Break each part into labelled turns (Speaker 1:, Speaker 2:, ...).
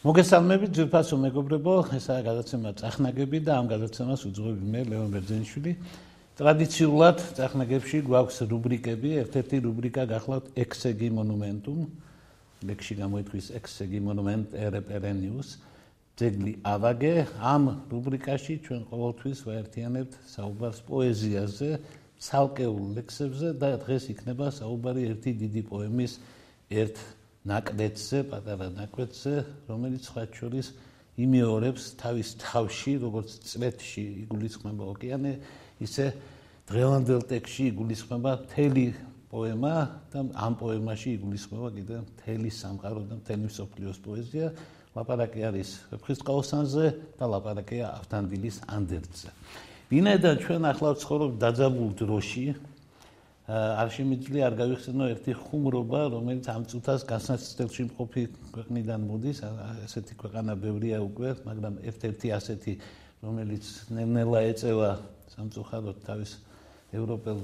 Speaker 1: მოგესალმებით ძვირფასო მეგობრებო, ესაა გადაცემა წახნაგები და ამ გადაცემას უძღვები მე ლევან ბერძენიშვილი. ტრადიციულად წახნაგებში გვაქვს რუბრიკები, ერთ-ერთი რუბრიკა გახლავთ ექსეგი მონუმენტუმ. ლექსი გამოითვის ექსეგი მონუმენტ ერეპერენიუს ძეგლი ავაგე ამ რუბრიკაში ჩვენ ყოველთვის ვაერთიანებთ საუბარს პოეზიაზე ცალკეულ ლექსებზე და დღეს იქნება საუბარი ერთი დიდი პოემის ერთ ნაკდეთზე პატარა ნაკდეთზე რომელიც სხვა შორის იმეორებს თავის თავში როგორც წლეთში იგულისხმება ოკეანე ისე დღევანდელ ტექსში იგულისხმება თელი პოემა და ამ პოემაში იგულისხმება კიდე მთელი სამყარო და მთელი სოფლიოს პოეზია. ლაპარაკი არის ვეფხისტყაოსანზე და ლაპარაკია ავთანდილის ანდერძზე. ვინაიდან ჩვენ ახლა ვცხოვრობ დაძაბულ დროში, არ შემიძლია არ გავიხსენო ერთი ხუმრობა, რომელიც ამ წუთას განსაცდელში მყოფი ქვეყნიდან მოდის, ასეთი ქვეყანა ბევრია უკვე, მაგრამ ერთ-ერთი ასეთი, რომელიც ნელ-ნელა ეწევა სამწუხაროდ თავის ევროპელ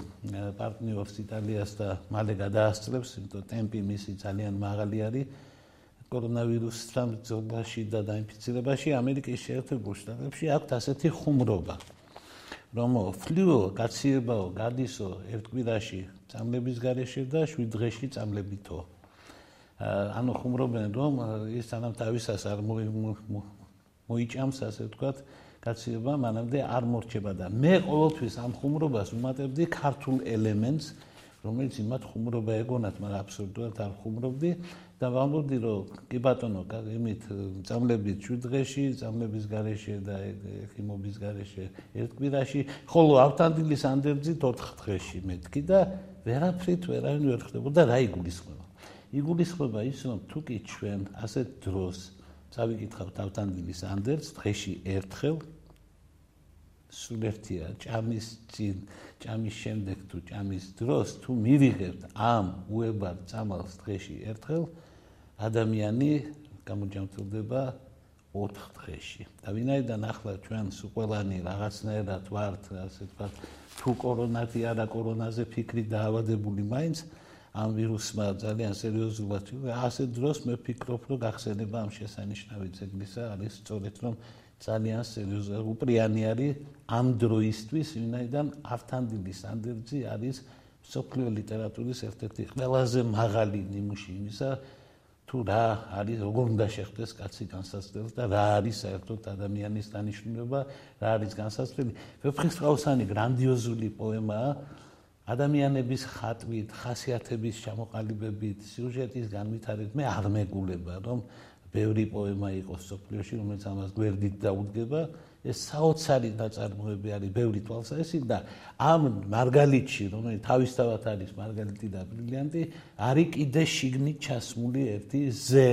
Speaker 1: პარტნიორს იტალიას და მალე გადაასწრებს, იმიტომ ტემპი მისი ძალიან მაღალი არის კორონავირუსთან ბრძოლაში და დაინფიცირებაში ამერიკის შეერთებულ შტატებში აქვს ასეთი ხუმრობა. რომ ფლიო გაციებაო გადისო ერთ კვირაში წამლების გარეშე და 7 დღეში წამლებითო. ანუ ხუმრობენ რომ ის თანამ თავისას არ მოიჭამს ასე ვთქვათ კაციება მანამდე არ მორჩება და მე ყოველთვის ამ ხუმრობას უმატებდი ქართულ ელემენტს რომელიც იმათ ხუმრობა ეგონათ მაგრამ აბსურდულად არ ხუმრობდი. და ვამბობდი რომ კი ბატონო იმით წამლებით 7 დღეში წამლების გარეშე და ხიმობის გარეშე ერთ კვირაში. ხოლო ავთანდილის ანდერძით 4 დღეში მეთქი და ვერაფრით ვერავინ ვერ ხდებოდა რა იგულისხმება? იგულისხმება ის რომ თუ კი ჩვენ ასეთ დროს წავიკითხავთ ავთანდილის ანდერძს დღეში ერთხელ სულერთია ჭამის წინ ჭამის შემდეგ თუ ჭამის დროს თუ მივიღებთ ამ უებარ წამალს დღეში ერთხელ ადამიანი გამოჯანმრთელდება 4 დღეში. და ვინაიდან ახლა ჩვენ სულ ყველანი რაღაცნაირად ვართ ასე ვთქვათ თუ კორონათი არა კორონაზე ფიქრი დაავადებული მაინც ამ ვირუსმა ძალიან სერიოზულად ასე დროს მე ფიქრობ რომ გახსენება ამ შესანიშნავი ძეგლისა არის სწორედ რომ ძალიან სერიოზული უპრიანი არის ამ დროისთვის, ვინაიდან ავთანდილის ანდერძი არის სოფლიო ლიტერატურის ერთ-ერთი ყველაზე მაღალი ნიმუში იმისა, თუ რა არის, როგორ უნდა შეხდეს კაცი განსაცდელი და რა არის საერთოდ ადამიანის დანიშნულება, რა არის განსაცდელი. ვეფხისტყაოსანი გრანდიოზული პოემაა. ადამიანების ხატვით, ხასიათების ჩამოყალიბებით, სიუჟეტის განვითარებით მე არ მეგულება, რომ ბევრი პოემა იყოს სოფლიოში, რომელიც ამას გვერდით დაუდგება. ეს საოცარი ნაწარმოები არის ბევრი თვალსაჩინო და ამ მარგალიტში, რომელიც თავისთავად არის მარგალიტი და ბრილიანტი, არის კიდე შიგნით ჩასმული ერთი ზე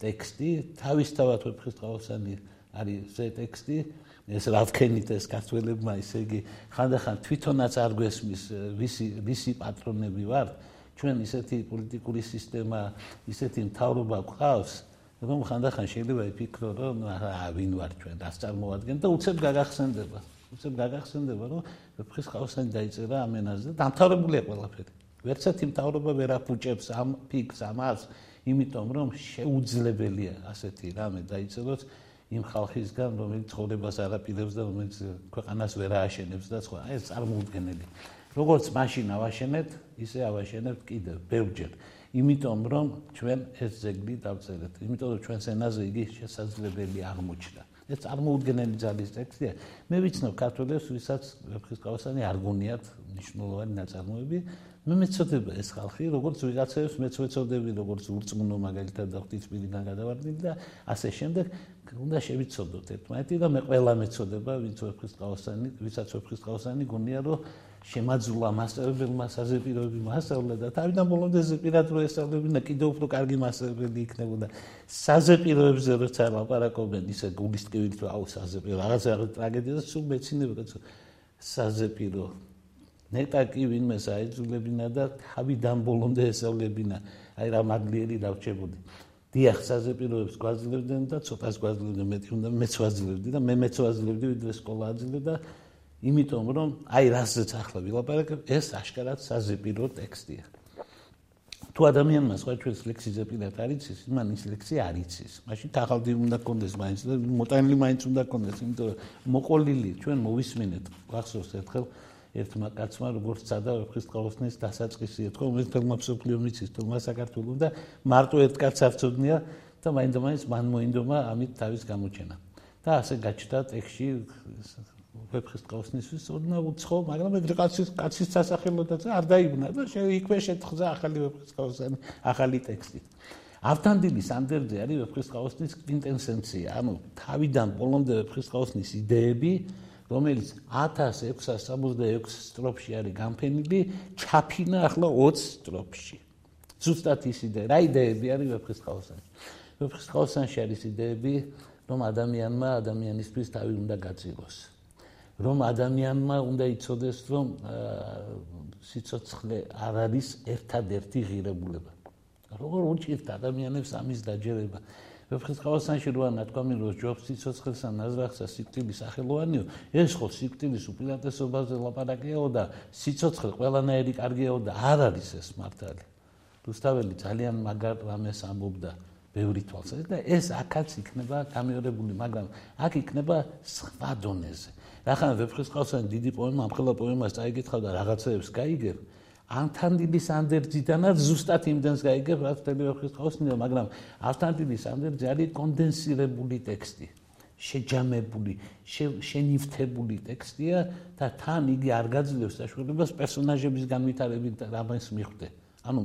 Speaker 1: ტექსტი, თავისთავად ვეფხისტყაოსანი არის ზე ტექსტი. ეს რა ვქენით ეს ქართველებმა, ისე იგი ხანდახან თვითონაც არ გვესმის ვისი ვისი პატრონები ვართ. ჩვენ ისეთი პოლიტიკური სისტემა, ისეთი მთავრობა გვყავს, რომ ხანდახან შეიძლება იფიქრო რომ აა ვინ ვარ ჩვენ რას წარმოადგენ და უცებ გაგახსენდება უცებ გაგახსენდება რომ ფხის ხავსანი დაიწერა ამ ენაზე და დამთავრებულია ყველაფერი. ვერცერთი მთავრობა ვერ აფუჭებს ამ ფიქს ამას იმიტომ რომ შეუძლებელია ასეთი რამე დაიწეროს იმ ხალხისგან რომელიც ცხოვრებას არაპირებს და რომელიც ქვეყანას ვერ ააშენებს და სხვა ეს წარმოუდგენელი. როგორც მაშინ ავაშენეთ ისე ავაშენებთ კიდევ ბევრჯერ იმიტომ რომ ჩვენ ეს ზეგლი დავწერეთ, იმიტომ რომ ჩვენს ენაზე იგი შესაძლებელი აღმოჩნდა. ეს წარმოუდგენელი ძალის ტექსტია. მე ვიცნობ ქართველებს, ვისაც ვეფხისტყაოსანი არ გონიათ ნიშნულოვანი ნაწარმოები. მე მეცოდება ეს ხალხი, როგორც ვიღაცებს მეც მეცოდები, როგორც ურწმუნო მაგალითად და ღვთისმილიდან გადავარდნილი და ასე შემდეგ, უნდა შევიცოდოთ ერთმანეთი და მე ყველა მეცოდება, ვინც ვეფხისტყაოსანი, ვისაც ვეფხისტყაოსანი გონია, რომ შემაძულა მასწავლებელმა საზეპიროები მასწავლა და თავიდან ბოლომდე ზეპირატრო ესწავლებინა კიდევ უფრო კარგი მასწავლებელი იქნებოდა. საზეპიროებზე როცა ლაპარაკობენ ისე გულის ტკივით რომ აუ საზეპირო რაღაცა ტრაგედია და სულ მეცინდება კაცო. საზეპირო. ნეტა კი ვინმე საიძულებინა და თავიდან ბოლომდე ესწავლებინა. აი რა მაგლიერი დავრჩებოდი. დიახ საზეპიროებს გვაძლევდნენ და ცოტას გვაძლევდნენ. მეტი უნდა მეც ვაძლევდი და მე მეც ვაძლევდი ვიდრე სკოლა აძლევდა და იმიტომ რომ აი რაზეც ახლა ვილაპარაკებ ეს აშკარად საზეპირო ტექსტია. თუ ადამიანმა სხვა ჩვენს ლექსიზე პირად არის ის მან ის ლექსი არ იცის. მაშინ თაღალდი უნდა კონდეს მაინც და მოტანილი მაინც უნდა კონდეს იმიტომ რომ მოყოლილი ჩვენ მოვისმენთ გახსოვს ერთხელ ერთმა კაცმა როგორც სადა ვეფხისტყაოსნის დასაწყისი ეთქო მე თელმა ფსიქოლოგიო მიცის თელმა საქართველოს და მარტო ერთ კაცს არწოდნია და მაინც მაინც მან მოინდომა ამით თავის გამოჩენა. და ასე გაჩნდა ტექსში ვეფხისტყაოსნისთვის ოდნა უცხო, მაგრამ ეგრე კაცის კაცის სასახელოდაც არ დაიბნა და იქვე შეთხზა ახალი ვეფხისტყაოსანი, ახალი ტექსტი. ავთანდილის ანდერძე არის ვეფხისტყაოსნის კვინტენსენცია, ანუ თავიდან ბოლომდე ვეფხისტყაოსნის იდეები, რომელიც 1666 სტროფში არის განფენილი, ჩაფინა ახლა 20 სტროფში. ზუსტად ის იდეა, რა იდეები არის ვეფხისტყაოსანი? ვეფხისტყაოსანში არის იდეები, რომ ადამიანმა ადამიანისთვის თავი უნდა გაწიროს. რომ ადამიანმა უნდა იცოდეს რომ სიცოცხლე არ არის ერთადერთი ღირებულება. როგორ უჭირთ ადამიანებს ამის დაჯერება? ვეფხისტყაოსანში როა ნათქვამი რომ ჯობს სიცოცხლესა ნაზრახსა სიკტილის სახელოვანიო, ეს ხო სიკტილის უპირატესობაზე ლაპარაკიაო და სიცოცხლე ყველანაირი კარგიაო და არ არის ეს მართალი. რუსთაველი ძალიან მაგარ რამეს ამბობდა ბევრი თვალსაზრისით და ეს აქაც იქნება გამეორებული, მაგრამ აქ იქნება სხვა დონეზე. ახლა ვეფხისტყაოსანი დიდი პოემა, ამხელა პოემას წაიგეთხა და რაღაცეებს გაიგებ. ანთანდილის ანდერძიდანაც ზუსტად იმდენს გაიგებ, რაც თელი ვეფხისტყაოსნია, მაგრამ ანთანდილის ანდერძი არის კონდენსირებული ტექსტი. შეჯამებული, შენიფთებული ტექსტია და თან იგი არ გაძლევს საშუალებას პერსონაჟების განვითარებით რამეს მიხვდე. ანუ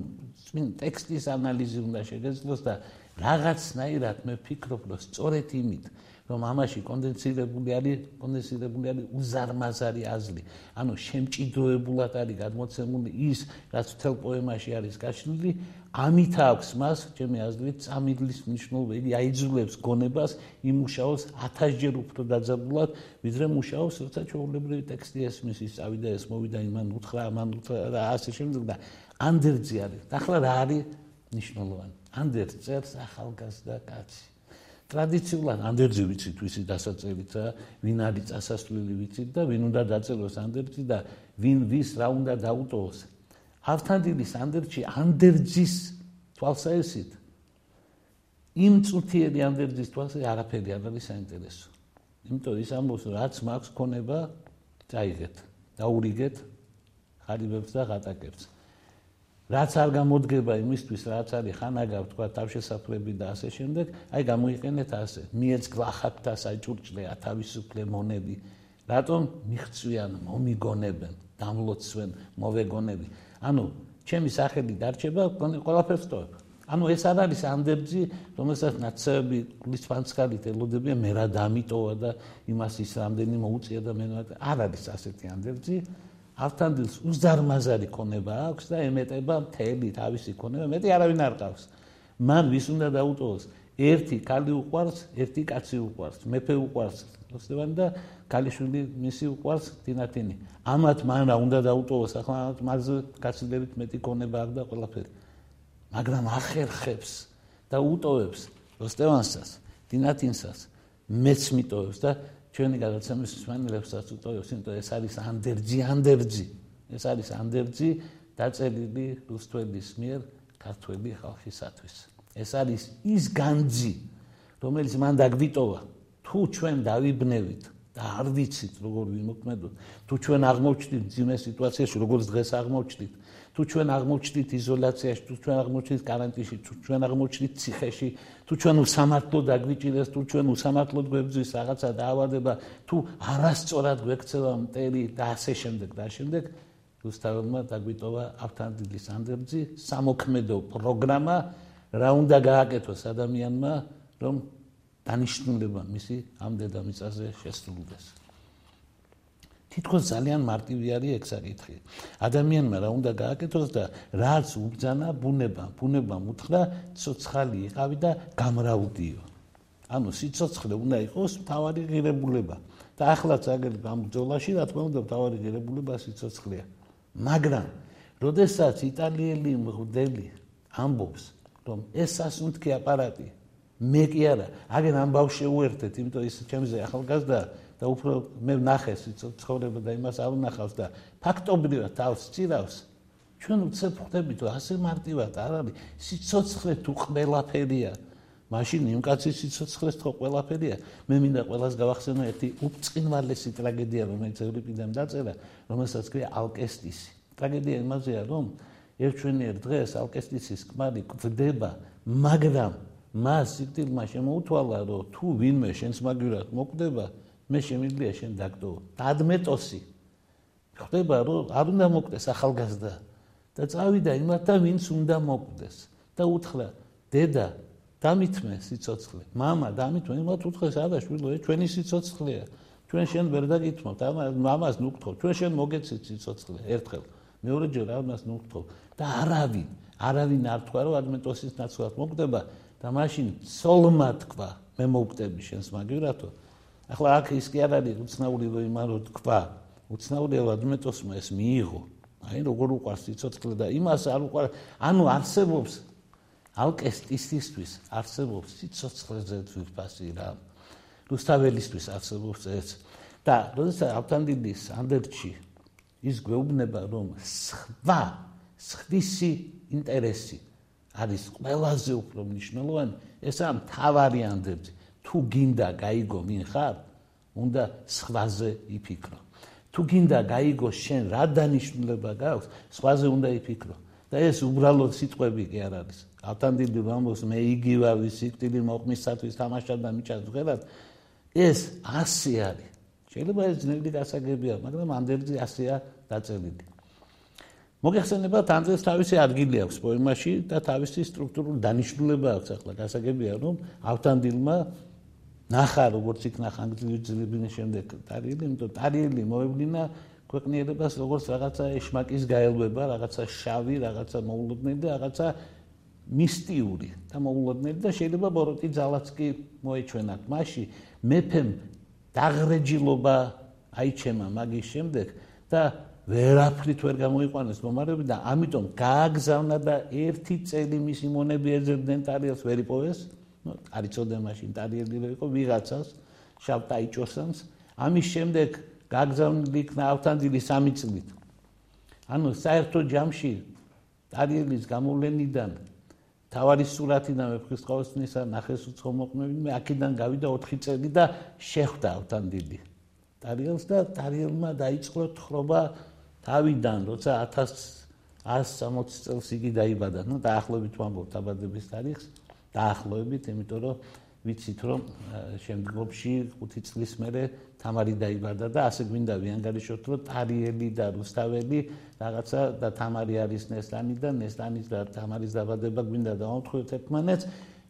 Speaker 1: წინ ტექსტის ანალიზი უნდა შეგეძლოს და რაღაცნაირად მე ვფიქრობ, რომ სწორედ იმით რომ ამაში კონდენსირებული არის კონდენსირებული არის უზარმაზარი აზრი. ანუ შემჭიდროებულად არის გადმოცემული ის, რაც თელ პოემაში არის გაშლილი, ამით აქვს მას, ჩემი აზრით, წამიდლის მნიშვნელობა. აიძულებს გონებას იმუშაოს 1000ჯერ უფრო დაძაბულად, ვიდრე მუშაოს, როცა ჩაოლებრივი ტექსტი ესმის ის წავიდა ეს მოვიდა იმან უთხრა, ამან უთხრა და ასე შემდეგ და ანდერძი არის. ახლა რა არის მნიშვნელოვანი? ანდერძ წერს ახალგაზრდა კაცი. ტრადიციულად ანდერძი ვიცით ვისი დასაწერით და ვინ არის წასასვლელი ვიცით და ვინ უნდა დაწეროს ანდერძი და ვინ ვის რა უნდა დაუტოვოს. ავთანდილის ანდერძი ანდერძის თვალსაჩინო იმ წუთიერი ანდერძის თვალსაჩინო არაფერი არ არის საინტერესო. იმიტომ ის ამბობს რაც მაქვს ქონება წაიღეთ დაურიგეთ ხარიბებს და ღატაკებს რაც არ გამოდგება იმისთვის, რაც არის ხანაგა თქვა თავშესაფრები და ასე შემდეგ, აი გამოიყენეთ ასე. მიეც გლახაკთა საჭურჭლეა თავისუფლე მონები. რატომ მიხცვიან, მომიგონებენ, დამლოცვენ, მოვეგონები. ანუ ჩემი სახელი დარჩება, ყველაფერს ტოვებ. ანუ ეს არ არის ანდებძი, რომელსაც ნაცები გულის ფანცკალით ელოდებიან, მე რა დამიტოვა და იმას ის რამდენი მოუწია და მე რა არ არის ასეთი ანდებძი. ავთანდილს უზარმაზარი ქონება აქვს და ემეტება მთელი თავისი ქონება, მეტი არავინ არ ყავს. მან ვის უნდა დაუტოვოს? ერთი კალი უყვარს, ერთი კაცი უყვარს, მეფე უყვარს, ოსტევანი და კალიშვილი მისი უყვარს თინათინი. ამათ მან რა უნდა დაუტოვოს? ახლა მასზე კაცილებით მეტი ქონება აქვს და ყველაფერი. მაგრამ ახერხებს და უტოვებს ოსტევანსას, თინათინსას, მეც მიტოვებს და ჩვენი გადაცემის მსმენელებსაც უტოვებს, იმიტომ ეს არის ანდერძი, ანდერძი. ეს არის ანდერძი დაწერილი რუსთველის მიერ ქართველი ხალხისათვის. ეს არის ის განძი, რომელიც მან დაგვიტოვა. თუ ჩვენ დავიბნევით და არ ვიცით როგორ ვიმოქმედოთ. თუ ჩვენ აღმოჩნდით ძიმე სიტუაციაში, როგორც დღეს აღმოჩნდით, თუ ჩვენ აღმოჩნდით იზოლაციაში, თუ ჩვენ აღმოჩნდით каранტინში, თუ ჩვენ აღმოჩნდით ციხეში, თუ ჩვენ უსამართლო დაგვიჭირეს, თუ ჩვენ უსამართლოდ გვებძვის რაღაცა დაავადება, თუ არასწორად გვექცევა მტერი და ასე შემდეგ და შემდეგ რუსთაველმა დაგვიტოვა ავთანდილის ანდერძი, სამოქმედო პროგრამა, რა უნდა გააკეთოს ადამიანმა, რომ დანიშნულება მისი ამ დედამიწაზე შესრულდეს თითქოს ძალიან მარტივი არის ეგ საკითხი. ადამიანმა რა უნდა გააკეთოს და რაც უბძანა ბუნება, ბუნება მუთხრა ცოცხალი იყავი და გამრავლდიო. ანუ სიცოცხლე უნდა იყოს თავარი ღირებულება. და ახლა წაგერ გამბძოლაში რა თქმა უნდა თავარი ღირებულება სიცოცხლეა. მაგრამ როდესაც იტალიელი მღვდელი ამბობს, რომ ეს სასუნთქი აპარატი მე კი არა, აგენ ამ ბავშვს შეუერთეთ, იმიტომ ის ჩემზე ახალგაზრდა და უფრო მე ვნახე ცხოვრება და იმას არ ვნახავს და ფაქტობრივად თავს წირავს. ჩვენ უცებ ხვდებით, რომ ასე მარტივად არ არის სიცოცხლე თუ ყველაფერია. მაშინ იმ კაცის სიცოცხლეს თქო ყველაფერია. მე მინდა ყველას გავახსენო ერთი უწყინვალესი ტრაგედია, რომელიც ევრიპიდემ დაწერა, რომელსაც ქვია ალკესტისი. ტრაგედია იმაზეა, რომ ერთვენიერ დღეს ალკესტისის ქმარი გვდება, მაგრამ მას სიკვდილმა შემოუთვალა, რომ თუ ვინმე შენს მაგივრად მოკვდება, მე შემიძლია შენ დაგდო. ადმეტოსი. ხდება, რომ არ უნდა მოკვდეს ახალგაზრდა და წავიდა იმათთან, ვინც უნდა მოკვდეს და უთხრა: დედა, დამითმე სიცოცხლე. მამა, დამითმე, იმათ უთხრეს: არა, შვილო, ეს ჩვენი სიცოცხლეა. ჩვენ შენ ვერ დაგითმობთ, ამა მამას ნუგთობ. ჩვენ შენ მოგეცით სიცოცხლე ერთხელ. მეორეჯერ ამას ნუგთობ და არავინ არავინ არ თქვა, რომ ადმეტოსის ნაცვლად მოკვდება და მაშინ სოლმა თქვა, მე მოვკვდები შენს მაგივრათო. ახლა აქ ის კი არ არის უცნაური რომ იმან რო თქვა. უცნაურია რომ ადმეტოსმა ეს მიიღო. აი როგორ უყარს სიცოცხლე და იმას არ უყარ, ანუ არსებობს ალკესტისთვის არსებობს სიცოცხლეზე თვითფასი რა. რუსთაველისთვის არსებობს ეს და როდესაც ავთანდილის ანდერჩი ის გვეუბნება რომ სხვა სხვისი ინტერესი არის ყველაზე უფრო მნიშვნელოვანი ესა მთავარი ანდერჩი თუ გინდა გაიგო ვინ ხარ უნდა სხვაზე იფიქრო. თუ გინდა გაიგო შენ რა დანიშნულება გაქვს სხვაზე უნდა იფიქრო. და ეს უბრალოდ სიტყვები კი არ არის. ავთანდილი რამოს მე იგივა ვისი ტილი მოყმისათვის თამაშად და მიჭას ღერად ეს ასე არის. შეიძლება ეს ძნელი გასაგებია მაგრამ ანდერძი ასეა დაწერილი მოგეხსენებათ ანდრეს თავისი ადგილი აქვს პოემაში და თავისი სტრუქტურული დანიშნულება აქვს ახლა გასაგებია რომ ავთანდილმა ნახა როგორც იქნა ხანგრძლივი შემდეგ ტარიელი იმიტომ ტარიელი მოევლინა ქვეყნიერებას როგორც რაღაცა ეშმაკის გაელვება რაღაცა შავი რაღაცა მოულოდნელი და რაღაცა მისტიური და მოულოდნელი და შეიძლება ბოროტი ძალაც კი მოეჩვენათ. მასში მეფემ დაღრეჯილობა აიჩემა მაგის შემდეგ და ვერაფრით ვერ გამოიყვანეს მომარები და ამიტომ გააგზავნა და ერთი წელი მისი მონები ეძებდნენ ტარიელს ვერ იპოვეს. ნუ არიწოდე მაშინ ტარიელი იყო ვიღაცას შავტაიჭოსანს. ამის შემდეგ გააგზავნილი იქნა ავთანძილი სამი წლით. ანუ საერთო ჯამში ტარიელის გამოვლენიდან თავარი სურათი და მეფხის ყოველსნისა ნახეს უცხო მოყმები მე აქედან გავიდა 4 წელი და შეხვდა ავთანდილი ტარიელს და ტარიელმა დაიწყო თხრობა თავიდან როცა 1160 წელს იგი დაიბადა ნუ დაახლოებით ვამბობ დაბადების თარიღს დაახლოებით იმიტომ რომ ვიცით რომ შემდგომში 5 წლის მერე თამარი დაიბადა და ასე გვინდა ვიანგარიშოთ რომ ტარიელი და რუსთაველი რაღაცა და თამარი არის ნესტანი და ნესტანის და თამარის დაბადება გვინდა დაამთხოთ ერთმანეთს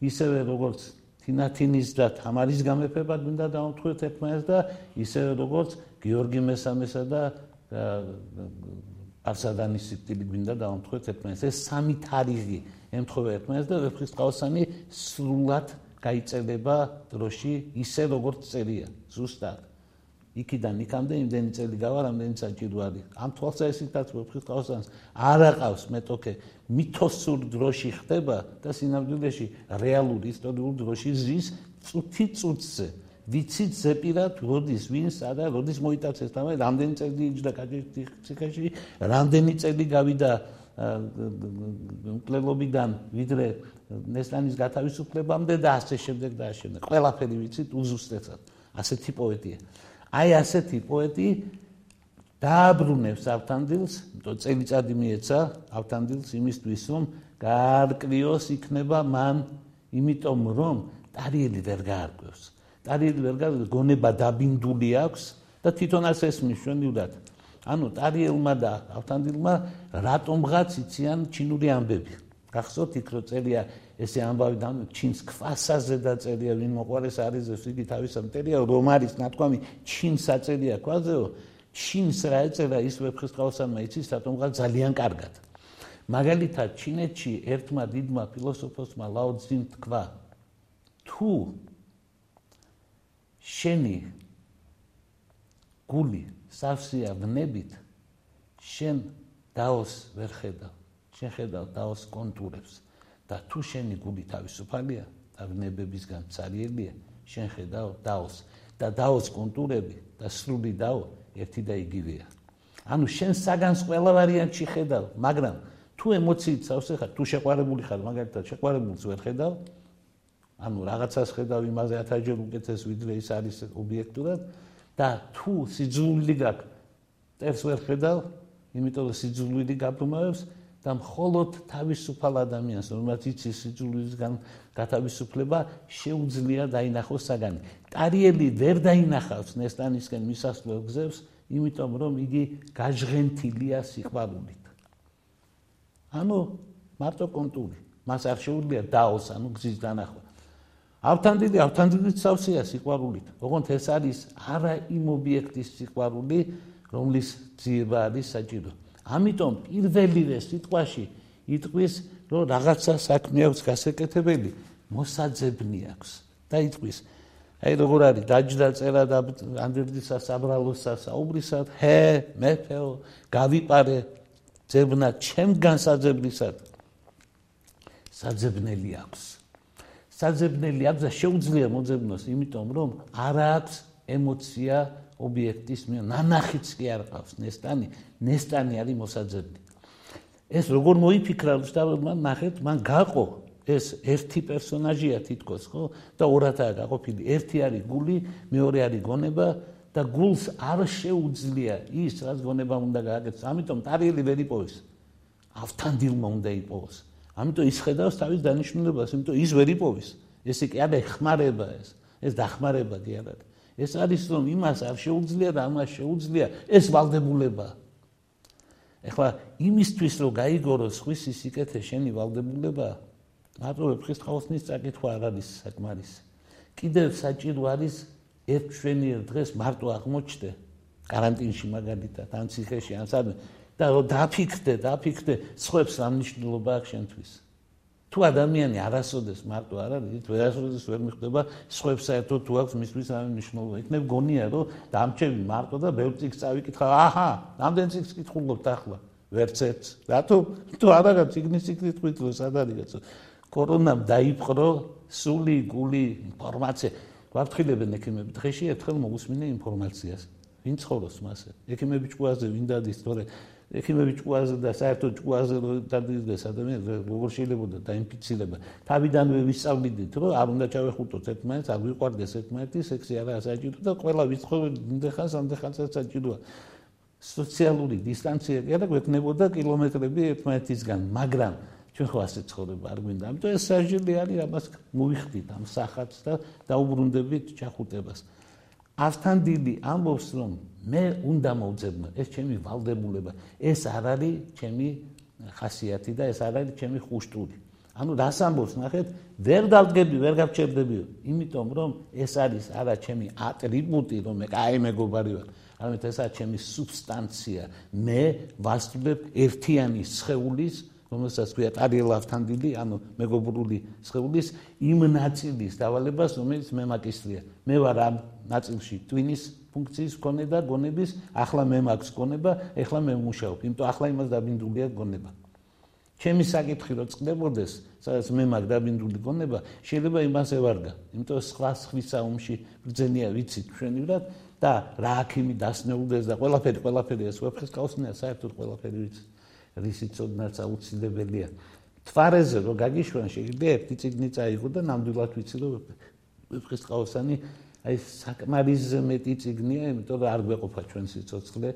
Speaker 1: ისევე როგორც თინათინის და თამარის გამეფება გვინდა დაამთხოთ ერთმანეთს და ისევე როგორც გიორგი მესამესა და არსადანის სიტილი გვინდა დაამთხოთ ერთმანეთს. ეს სამი თარიღი ემთხვევა ერთმანეთს და ვეფხისტყაოსანი სრულად გაიწედება დროში ისე როგორც წერია ზუსტად. იქიდან იქამდე იმდენი წელი გავა რამდენი საჭირო არის. ამ თვალსაზრისითაც ვეფხის ყავსანს არ აყავს მეტოქე მითოსურ დროში ხდება და სინამდვილეში რეალური ისტორიული დროში ზის წუთი წუთზე ვიცით ზეპირად როდის ვინ სადა როდის მოიტაცეს და რამდენი წელი იჯდა კაჭის ციხეში რამდენი წელი გავიდა მკვლელობიდან ვიდრე ნესტანის გათავისუფლებამდე და ასე შემდეგ და ასე შემდეგ. ყველაფერი ვიცით უზუსტად. ასეთი პოეტია. აი ასეთი პოეტი დააბრუნებს ავთანდილს, თო წელიწადი მიეცა ავთანდილს იმისთვის, რომ გაარკვიოს იქნება მან, იმიტომ რომ ტარიელი ვერ გაარკვევს. გაარკვევს, გონება დაბინდული აქვს და თვითონ ასე ესმის ჩვენივრად. ანუ ტარიელმა და ავთანდილმა რატომღაც იციან ჩინური ამბები. გახსოვთ იქ რო წერია ესე ამბავი და ჩინს ქვასაზე და წერია ვინ მოყარეს არის ეს იგი თავის ამტერია რომ არის ნათქვამი ჩინს აწერია ქვაზეო ჩინს რა ეწერა ის ვეფხისტყაოსანმა იცის რატომღა ძალიან კარგად მაგალითად ჩინეთში ერთმა დიდმა ფილოსოფოსმა ლაო ცზიმ თქვა თუ შენი გული სავსეა ვნებით შენ დაოს ვერ ხედავ შენ ხედავ დაოს კონტურებს და თუ შენი გული თავისუფალია და ვნებებისგან цаრიელია შენ ხედავ დაოს და დაოს კონტურები და სრული დაო ერთი და იგივეა. ანუ შენ საგანს ყველა ვარიანტში ხედავ, მაგრამ თუ ემოციით სავსე ხარ, თუ შეყვარებული ხარ, მაგალითად შეყვარებულს ვერ ხედავ, ანუ რაღაცას ხედავ იმაზე ათაჯერ უკეთეს ვიდრე ის არის ობიექტურად და თუ სიძულვილი გაქვს, წერს ვერ ხედავ, იმიტომ რომ სიძულვილი გაბრმავებს და მხოლოდ თავისუფალ ადამიანს, რომელსაც იცის სიძულვილისგან გათავისუფლება, შეუძლია დაინახოს საგანი. ტარიელი ვერ დაინახავს ნესტანისკენ მისასვლელ გზებს, იმიტომ რომ იგი გაჟღენთილია სიყვარულით. ანუ მარტო კონტური, მას არ შეუძლია დაოს, ანუ გზის დანახვა. ავთანდილი, ავთანდილი ცავსია სიყვარულით. ოღონდ ეს არის არა იმ ობიექტის სიყვარული, რომლის ძიება არის საჭირო. ამიტომ პირველივე სიტყვაში იტყვის, რომ რაღაცა საქმე აქვს გასაკეთებელი, მოსაძებნი აქვს და იტყვის. აი როგორ არის? დაჯდა წერა და ანდერდისა საბრალოსა საუბრისა ჰე მეფეო გავიპარე. ძებნა ჩემგან საძებნისად. საძებნელი აქვს საძებნელი აქვს და შეუძლია მოძებნოს იმიტომ რომ არ აქვს ემოცია ობიექტის მე ნანახიც კი არ ყავს. ნესტანი ნესტანი არის მოსაძებნი. ეს როგორ მოიფიქრა რუსთავმა ნახეთ მან გაყო ეს ერთი პერსონაჟია თითქოს ხო? და ორადაა გაყოფილი. ერთი არის გული მეორე არის გონება და გულს არ შეუძლია ის რაც გონება უნდა გააკეთოს. ამიტომ ტარიელი ვერ იპოვეს. ავთანდილმა უნდა იპოვოს ამიტომ ის ხედავს თავის დანიშნულებას, იმიტომ ის ვერ იპოვის. ეს კი არ ეხმარება ეს. ეს დახმარება კი არ არის. ეს არის რომ იმას არ შეუძლია და ამას შეუძლია, ეს ვალდებულება. ეხლა იმისთვის რომ გაიგოროს ხვის სიკეთე შენი ვალდებულება, მარტო ვეფხის ხალხის წაკითხვა არ არის საკმარისი. კიდევ საჭირო არის ერთ ჩვენი დღეს მარტო აღმოჩნდე. карантинში მაგალითად, ან ციხეში, ან სადმე და დაფიქრდე, დაფიქრდე, სხვებს რა მნიშვნელობა აქვს შენთვის. თუ ადამიანი არასოდეს მარტო არ არის, ვერასოდეს ვერ მიხვდება სხვებს საერთოდ თუ აქვს მისთვის რა მნიშვნელობა. იქნებ გონია რომ დამჩები მარტო და ბევრ წიგს წავიკითხა. აჰა, რამდენ წიგს კითხულობთ ახლა? ვერც ერთს. რატო? თუ არ რაღაც ციგნის ციგნით ყვიტრო სად არის კაცო? კორონამ დაიპყრო სული გული ინფორმაცია გვაფრთხილებენ ექიმები დღეში ერთხელ მოგუსმინე ინფორმაციას ვინ ცხოვრობს მასე ექიმები ჭკუაზე ვინ დადის თორე ექიმები ჭკუაზე და საერთოდ ჭკუაზე დადის ადამიანი როგორ შეიძლება დაინფიცირება თავიდანვე ვისწავლიდით რომ არ უნდა ჩავეხუტოთ ერთმანეთს არ ვიყვარდეს ერთმანეთი სექსი არა საჭირო და ყველა ვიცხოვენ ნდეხანს ამდეხანს საჭიროა სოციალური დისტანცია კი არა გვექნებოდა კილომეტრები ერთმანეთისგან მაგრამ ჩვენ ხო ასე ცხოვრება არ გვინდა. ამიტომ ეს საჟილი არის, ამას მოიხდით ამ სახათს და დაუბრუნდებით ჩახუტებას. ასთან დიდი ამბობს რომ მე უნდა მოვძებნო, ეს ჩემი ვალდებულება. ეს არ არის ჩემი ხასიათი და ეს არ არის ჩემი ხუშტური. ანუ რას ამბობს ნახეთ, ვერ დავდგები, ვერ გავჩერდებიო, იმიტომ რომ ეს არის არა ჩემი ატრიბუტი, რომ მე კაი მეგობარი ვარ. არამედ ეს არის ჩემი სუბსტანცია. მე ვასწრებ ერთიანი სხეულის რომელსაც ქვია ტარიელავთან დიდი, ანუ მეგობრული სხეულის იმ ნაწილის დავალებას, რომელიც მე მაკისტრია. მე ვარ ამ ნაწილში ტვინის ფუნქციის კონე და გონების, ახლა მე მაქვს გონება, ახლა მე მუშაობ. იმიტომ ახლა იმას დაბინდულია გონება. ჩემი საკითხი რო წდებოდეს, სადაც მე მაქვს დაბინდული გონება, შეიძლება იმას ევარგა. იმიტომ სხვა ხრის საუმში ბრძენია ვიცით ჩვენივრად და რა აქიმი დასნეულდეს და ყველაფერი ყველაფერი ეს ვეფხის კაუსნია საერთოდ ყველაფერი ვიცით. რისი წოდნაც აუცილებელია. თვარეზე რო გაგიშვან შეიძლება ერთი ციგნი წაიღო და ნამდვილად ვიცი რომ ფხისტყაოსანი აი საკმარისზე მეტი ციგნია, იმიტომ რომ არ გვეყოფა ჩვენ სიცოცხლე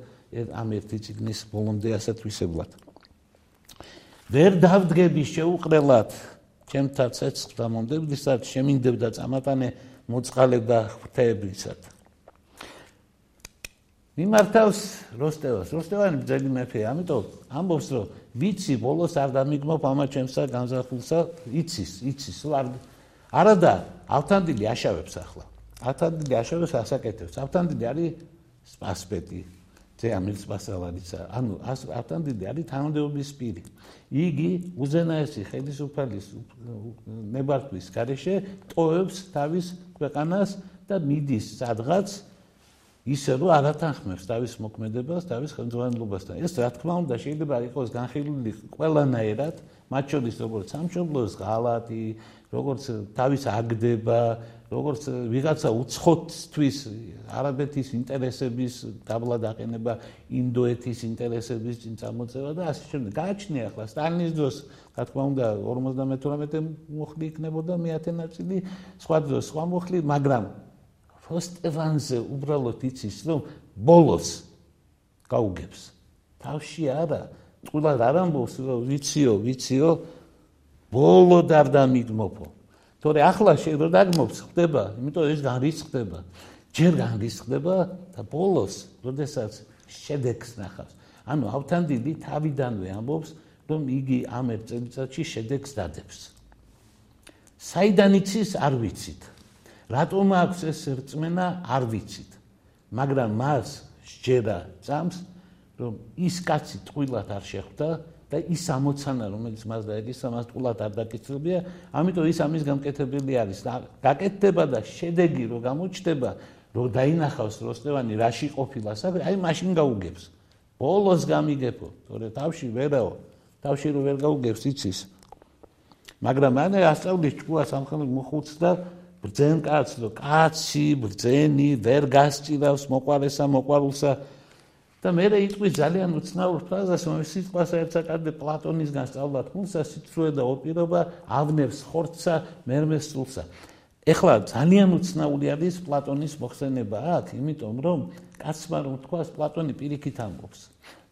Speaker 1: ამ ერთი ციგნის ბოლომდე ასეთ ვისებლად. ვერ დავდგები შეუყრელად ჩემთა ცეცხლ მომდებდისად შემინდებდა წამატანე მოწყალება ღვთაებისად. მიმართავს როსტევას. როსტევანი ბძელი მეფე, ამიტომ ამბობს, რომ ვიცი, ბოლოს არ დამიგმობ ამა ჩემსა განზრახულსა, იცის, იცის, არ არადა ავთანდილი აშავებს ახლა. ავთანდილი აშავებს ასაკეთებს. ავთანდილი არის სპასპეტი. ზე ამის მასალარიცა ანუ არტანდიდი არის თანამდებობის პირი იგი უზენაესი ხელისუფლის ნებართვის გარეშე ტოვებს თავის ქვეყანას და მიდის სადღაც ისე რომ არათანხმებს თავის მოქმედებას, თავის ხელმძღვანელობასთან. ეს რა თქმა უნდა შეიძლება იყოს განხილული ყველანაირად, მათ შორის როგორც სამშობლოს ღალატი, როგორც თავის აგდება, როგორც ვიღაცა უცხოთვის არაბეთის ინტერესების დაბლა დაყენება, ინდოეთის ინტერესების წამოწევა და ასე შემდეგ. გააჩნია ახლა სტალინის დროს, რა თქმა უნდა 58-ე მოხდი იქნებოდა მეათე ნაწილი, სხვა დროს სხვა მოხდი, მაგრამ ფოსტევანზე უბრალოდ იცის რომ ბოლოს გაუგებს თავში არა ტყულად არ ამბობს ვიციო ვიციო ბოლო დარ დამიგმოფო თორე ახლა შეიძლება დაგმობს ხდება იმიტომ ეს განრისხდება ჯერ განრისხდება და ბოლოს როდესაც შედეგს ნახავს. ანუ ავთანდილი თავიდანვე ამბობს რომ იგი ამ წელიწადში შედეგს დადებს. საიდან იცის არ ვიცით. რატომ აქვს ეს რწმენა არ ვიცით. მაგრამ მას შეერა წამს რომ ის კაცი ტყუილად არ შეხვდა და ის ამოცანა რომელიც მას დაეკისრა მას ტყუილად არ დაკისრებია ამიტომ ის ამის გამკეთებელი არის. გაკეთდება და შედეგი რო გამოჩნდება რო დაინახავს როსტევანი რაში ყოფილა საერთოდ აი მაშინ გაუგებს. ბოლოს გამიგებო თორე თავში ვერაო თავში რო ვერ გაუგებს იცის. მაგრამ მანე ასწავლის ჭკუა სამხელმო მოხუც და ბრძენ კაცს რომ კაცი ბრძენი ვერ გასჭირავს მოყარესა მოყარულსა და მე იტყვი ძალიან უცნაურ ფრაზას რომ სიტყვას ერთსაკადე პლატონისგან სწავლა თქულსა სიცრუე და ოპირობა ავნებს ხორცსა მერმეს სულსა ეხლა ძალიან უცნაური არის პლატონის მოხსენება აქ იმიტომ რომ კაცმა რომ თქვას პლატონი პირიქით ამბობს.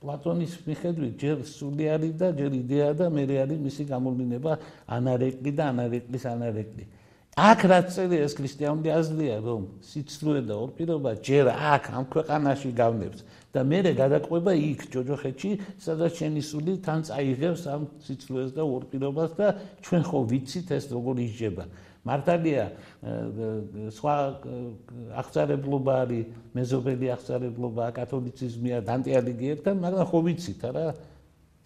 Speaker 1: პლატონის მიხედვით ჯერ სულიარი და ჯერ იდეა და მე არის მისი გამოვლენა ანარეკლი და ანარეკლის ანარეკლი აქ რაც წერია ეს ქრისტიანული აზრია რომ სიცრუე და ორპირობა ჯერ აქ ამ ქვეყანაში გავნებს. და მერე გადაყვება იქ ჯოჯოხეთში სადაც შენი სული თან წაიღებს ამ სიცრუეს და ორპირობას და ჩვენ ხო ვიცით ეს როგორ ისჯება მართალია სხვა აღწარებლობა არის მეზობელი აღწარებლობა კათოლიციზმია დანტიალიგი ერთად მაგრამ ხო ვიცით არა?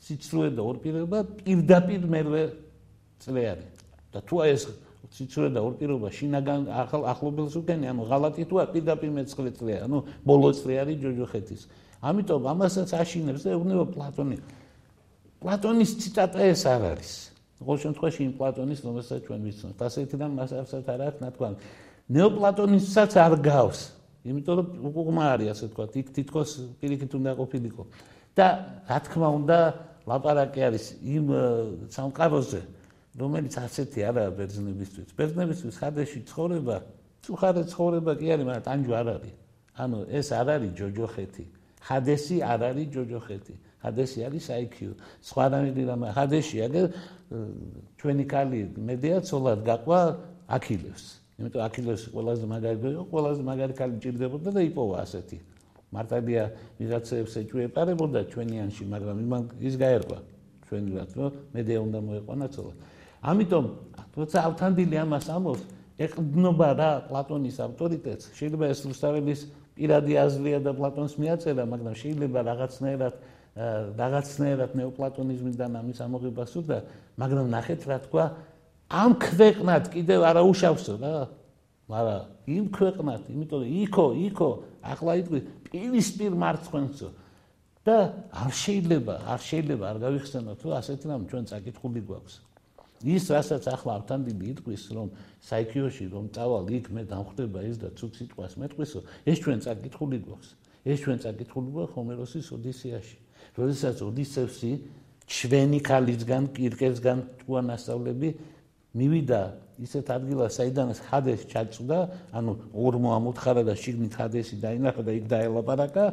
Speaker 1: სიცრუე და ორპირობა პირდაპირ მერვე წლე არის. და თუ ეს სიცრუე და ორპირობა შინაგან ახლობელს უკენი, ანუ ღალატი თუა პირდაპირ მეცხრე წლია, ანუ ბოლო წლი არის ჯოჯოხეთის. ამიტომ ამასაც აშინებს და ეუბნება პლატონი. პლატონის ციტატა ეს არ არის. ყოველ შემთხვევაში იმ პლატონის რომელსაც ჩვენ ვიცნობთ. ასეთიდან მას არცერთ არ აქვს ნათქვამი. ნეოპლატონისაც არ გავს. იმიტომ რომ უყუღმა არის ასე თქვა, იქ თითქოს პირიქით უნდა ყოფილიყო. და რა თქმა უნდა, ლაპარაკი არის იმ სამყაროზე, რომელიც ასეთი არაა ბერძნებისთვის. ბერძნებისთვის ხადეში ცხოვრება, წუხარე ცხოვრება კი არის, მაგრამ ტანჯვა არ არის. ანუ ეს არ არის ჯოჯოხეთი. ხადესი არ არის ჯოჯოხეთი. ხადესი არის IQ. სხვა რამე რამ ხადეში აგერ ჩვენი კალი მედია ცოლად გაყვა აქილევს. იმიტომ აქილევს ყველაზე მაგარი გო, ყველაზე მაგარი კალი ჭირდებოდა და იპოვა ასეთი. მარტადია ვიღაცებს ეჭვეპარებოდა ჩვენიანში, მაგრამ იმან ის გაერკვა. ჩვენი რა თქმა უნდა, მედია უნდა მოეყვანა ცოლად. ამიტომ როცა ავთანდილი ამას ამბობს ეყდნობა რა პლატონის ავტორიტეტს. შეიძლება ეს რუსთაველის პირადი აზრია და პლატონს მიაწერა მაგრამ შეიძლება რაღაცნაირად რაღაცნაირად ნეოპლატონიზმიდან ამის ამოღება სურდა მაგრამ ნახეთ რა თქვა ამ ქვეყნად კიდევ არა უშავსო რა. მაგრამ იმ ქვეყნად იმიტომ რომ იქო იქო ახლა იტყვი პირისპირ მარცხენსო და არ შეიძლება არ შეიძლება არ გავიხსენოთ რომ ასეთ რამ ჩვენ წაკითხული გვაქვს ის რასაც ახლა ავთანდილი იტყვის რომ საიქიოში რომ წავალ იქ მე დამხვდება ის და ცუც სიტყვას მეტყვისო ეს ჩვენ წაკითხული გვაქვს. ეს ჩვენ წაკითხული გვაქვს ჰომეროსის ოდისეაში როდესაც ოდისევსი ჩვენი ქალისგან კირკესგან თუანასწავლები მივიდა ისეთ ადგილას საიდანაც ხადეს ჩაწვდა ანუ ორმო ამოთხარა და შიგნით ხადესი დაინახა და იქ დაელაპარაკა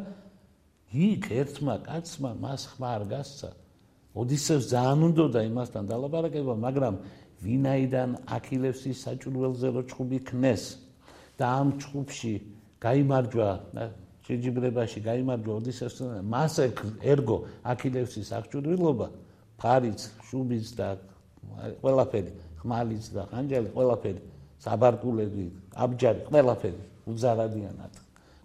Speaker 1: იქ ერთმა კაცმა მას ხმა არ გასცა ოდისევს ძალიან უნდოდა იმასთან დალაპარაკება, მაგრამ ვინაიდან აქილევსის საჭურველზე რო ჩხუბი ქნეს და ამ ჩხუბში გამარჯვა შეჯიბრებაში გამარჯვა ოდისევსთან, მას ერგო აქილევსის აღჭურვილობა, ფარიც, შუბიც და ყველაფერი, ხმალიც და ხანჯალი ყველაფერი, საბარტულები, აბჯარი ყველაფერი უზარადიანად.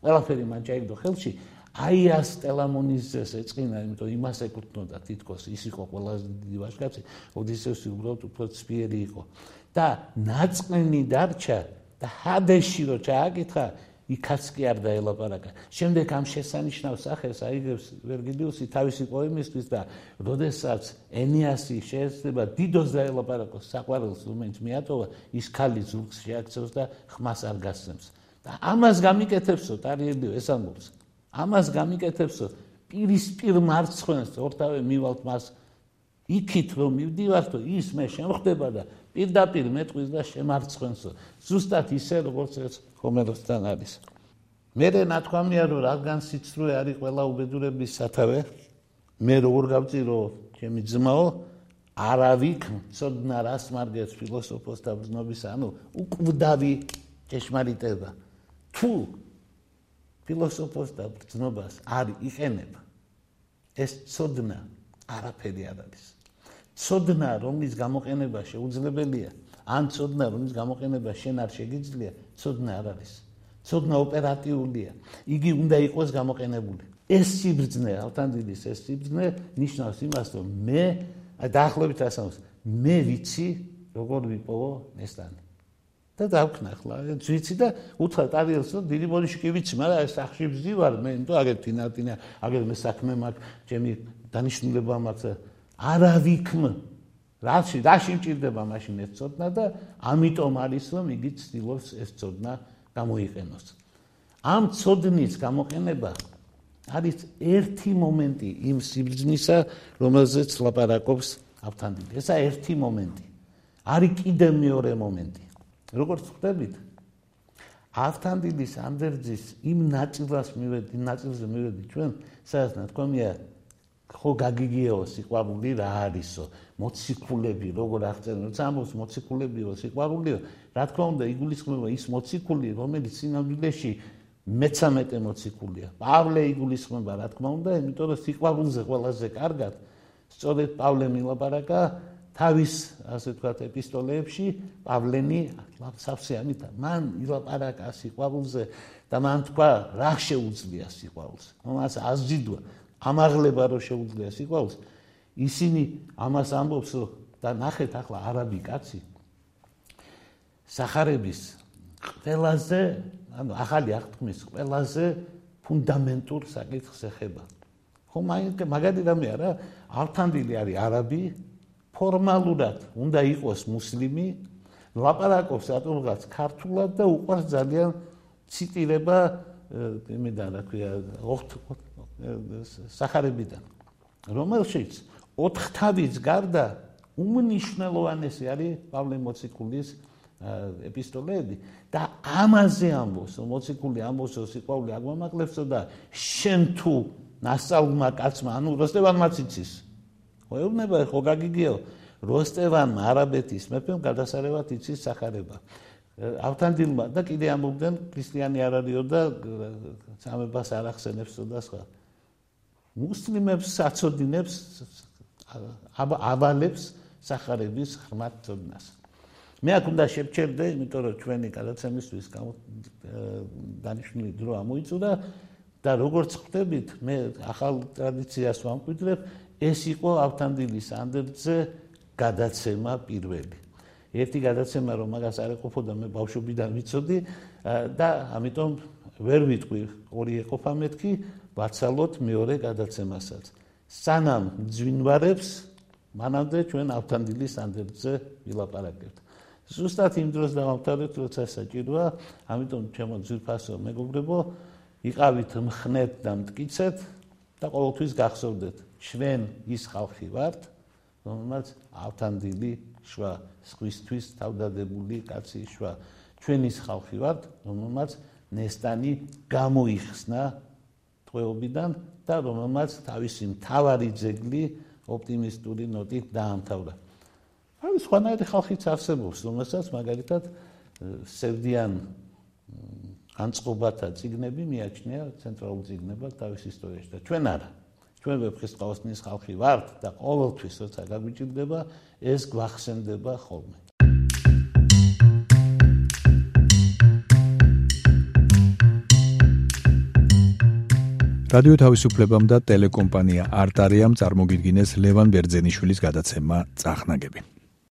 Speaker 1: ყველაფერი მან ჩაიგდო ხელში. აი ას ტელამონიზეს ეწყინა, იმიტომ იმას ეკუთვნოდა თითქოს ის იყო ყველაზე დიდი ვაჟკაცი, ოდისევსი უბრალოდ უფრო ცფიერი იყო. და ნაწყენი დარჩა და ჰადეში რო ჩააკითხა, იქაც კი არ დაელაპარაკა. შემდეგ ამ შესანიშნავ სახეს აიგებს ვერგილიუსი თავისი პოემისთვის და როდესაც ენიასი შეიძლება დიდოს დაელაპარაკოს საყვარელს, რომელიც მიატოვა, ის ხალი ზურგს შეაქცევს და ხმას არ გასცემს. და ამას გამიკეთებსო ტარიელიო ეს ამბობს. ამას გამიკეთებსო პირისპირ მარცხენს ორთავე მივალთ მას იქით რომ მივდივართო ის მე შემხდება და პირდაპირ მეტყვის და შემარცხენსო ზუსტად ისე როგორც ეს ჰომეროსთან არის. მე ნათქვამია რომ რადგან სიცრუე არის ყველა უბედურების სათავე მე როგორ გავწირო ჩემი ძმაო? არავიქ ცოდნა რას მარგებს ფილოსოფოს და ბრძნობის ანუ უკვდავი ჭეშმარიტება. თუ ფილოსოფოს და ბრძნობას არ იყენება. ეს ცოდნა არაფერი არ არის. ცოდნა რომლის გამოყენება შეუძლებელია ან ცოდნა რომლის გამოყენება შენ არ შეგიძლია ცოდნა არ არის. ცოდნა ოპერატიულია. იგი უნდა იყოს გამოყენებული. ეს სიბრძნე ავთანდილის ეს სიბრძნე ნიშნავს იმას რომ მე დაახლოებით ასამს მე ვიცი როგორ ვიპოვო ნესტანი და დავქნა ახლა. ძვიცი და უთხრა ტარიელს რომ დიდი მონიში კი ვიცი მაგრამ ეს სახში ვზივარ მე ნუ აგერ თინატინა აგერ მე საქმე მაქვს ჩემი დანიშნულება მაქვს. არავიქმ. რაში რაში მჭირდება მაშინ ეს წოდნა და ამიტომ არის რომ იგი ცდილობს ეს წოდნა გამოიყენოს. ამ წოდნის გამოყენება არის ერთი მომენტი იმ სიბრძნისა რომელზეც ლაპარაკობს ავთანდი ესა ერთი მომენტი. არის კიდე მეორე მომენტი როგორც ხვდებით ავთანდილის ანდერძის იმ ნაწილას მივედი ნაწილზე მივედი ჩვენ სადაც ნათქვამია ხო გაგიგიო სიყვარული რა არისო მოციქულები როგორ აღწერენ როცა ამბობს მოციქულებიო სიყვარულიო რა თქმა უნდა იგულისხმება ის მოციქული რომელიც სინამდვილეში მეცამეტე მოციქულია. პავლე იგულისხმება რა თქმა უნდა იმიტომ რომ სიყვარულზე ყველაზე კარგად სწორედ პავლე მილაპარაკა თავის ასე ვთქვათ ეპისტოლეებში პავლენი ლავსავსეანით მან ილაპარაკა სიყვარულზე და მან თქვა რა შეუძლია სიყვარულს მას აზიდვა ამაღლება რო შეუძლია სიყვარულს ისინი ამას ამბობს და ნახეთ ახლა არაბი კაცი сахарების ყველაზე ანუ ახალი აღთქმის ყველაზე ფუნდამენტურ საკითხს ეხება. ხო მაგალითად რამე არა ავთანდილი არის არაბი ფორმალურად უნდა იყოს მუსლიმი, ლაპარაკობს ატომღაც ქართულად და უყვარს ძალიან ციტირება იმედან რა ქვია სახარებიდან. რომელშიც ოთხთავის გარდა უმნიშვნელოვანესი არის პავლე მოციქულის ეპისტოლეები. და ამაზე ამბობს მოციქული ამბობს რომ სიყვარული აღმამაგლებსო და შენ თუ ნასწავლმა კაცმა ანუ როსტევანმაც იცის ეუბნება ხო გაგიგიო როსტევან არაბეთის მეფემ გადასარევად იცის სახარება. ავთანდილმა და კიდე ამბობდნენ ქრისტიანი არ არისო და სამებას არ ახსენებსო და სხვა. მუსლიმებს საწოდინებს ავალებს სახარების ხმათ ცოდნას მე აქ უნდა შევჩერდე იმიტომ რომ ჩვენი გადაცემისთვის დანიშნული დრო ამოიწურა და როგორც ხვდებით მე ახალ ტრადიციას ვამკვიდრებ ეს იყო ავთანდილის ანდერძზე გადაცემა პირველი. ერთი გადაცემა რომ მაგას არ ეყოფოდა მე ბავშვობიდან ვიცოდი და ამიტომ ვერ ვიტყვი ორი ეყოფა მეთქი ვაცალოთ მეორე გადაცემასაც. სანამ ძვინვარებს მანამდე ჩვენ ავთანდილის ანდერძზე ვილაპარაკებთ. ზუსტად იმ დროს დავამთავრეთ, როცა საჭიროა, ამიტომ ჩემო ძვირფასო მეგობრებო, იყავით მხნეთ და მткиცეთ, და ყოველთვის გახსოვდეთ ჩვენ ის ხალხი ვართ, რომელმაც ავთანდილი შვა სხვისთვის თავდადებული კაცი შვა. ჩვენ ის ხალხი ვართ, რომელმაც ნესტანი გამოიხსნა თყვეობიდან და რომელმაც თავისი მთავარი ძეგლი ოპტიმისტური ნოტით დაამთავრა. აი სხვანაირი ხალხიც არსებობს, რომელსაც მაგალითად სევდიან განწყობათა ციგნები მიაჩნია ცენტრალურ ციგნებად თავის ისტორიაში. და ჩვენ არა. ჩვენ ვეფხისტყაოსნის ხალხი ვართ და ყოველთვის როცა გაგვიჭირდება ეს გვახსენდება ხოლმე.
Speaker 2: რადიო თავისუფლებამ და ტელეკომპანია არტარიამ წარმოგიდგინეს ლევან ბერძენიშვილის გადაცემა წახნაგები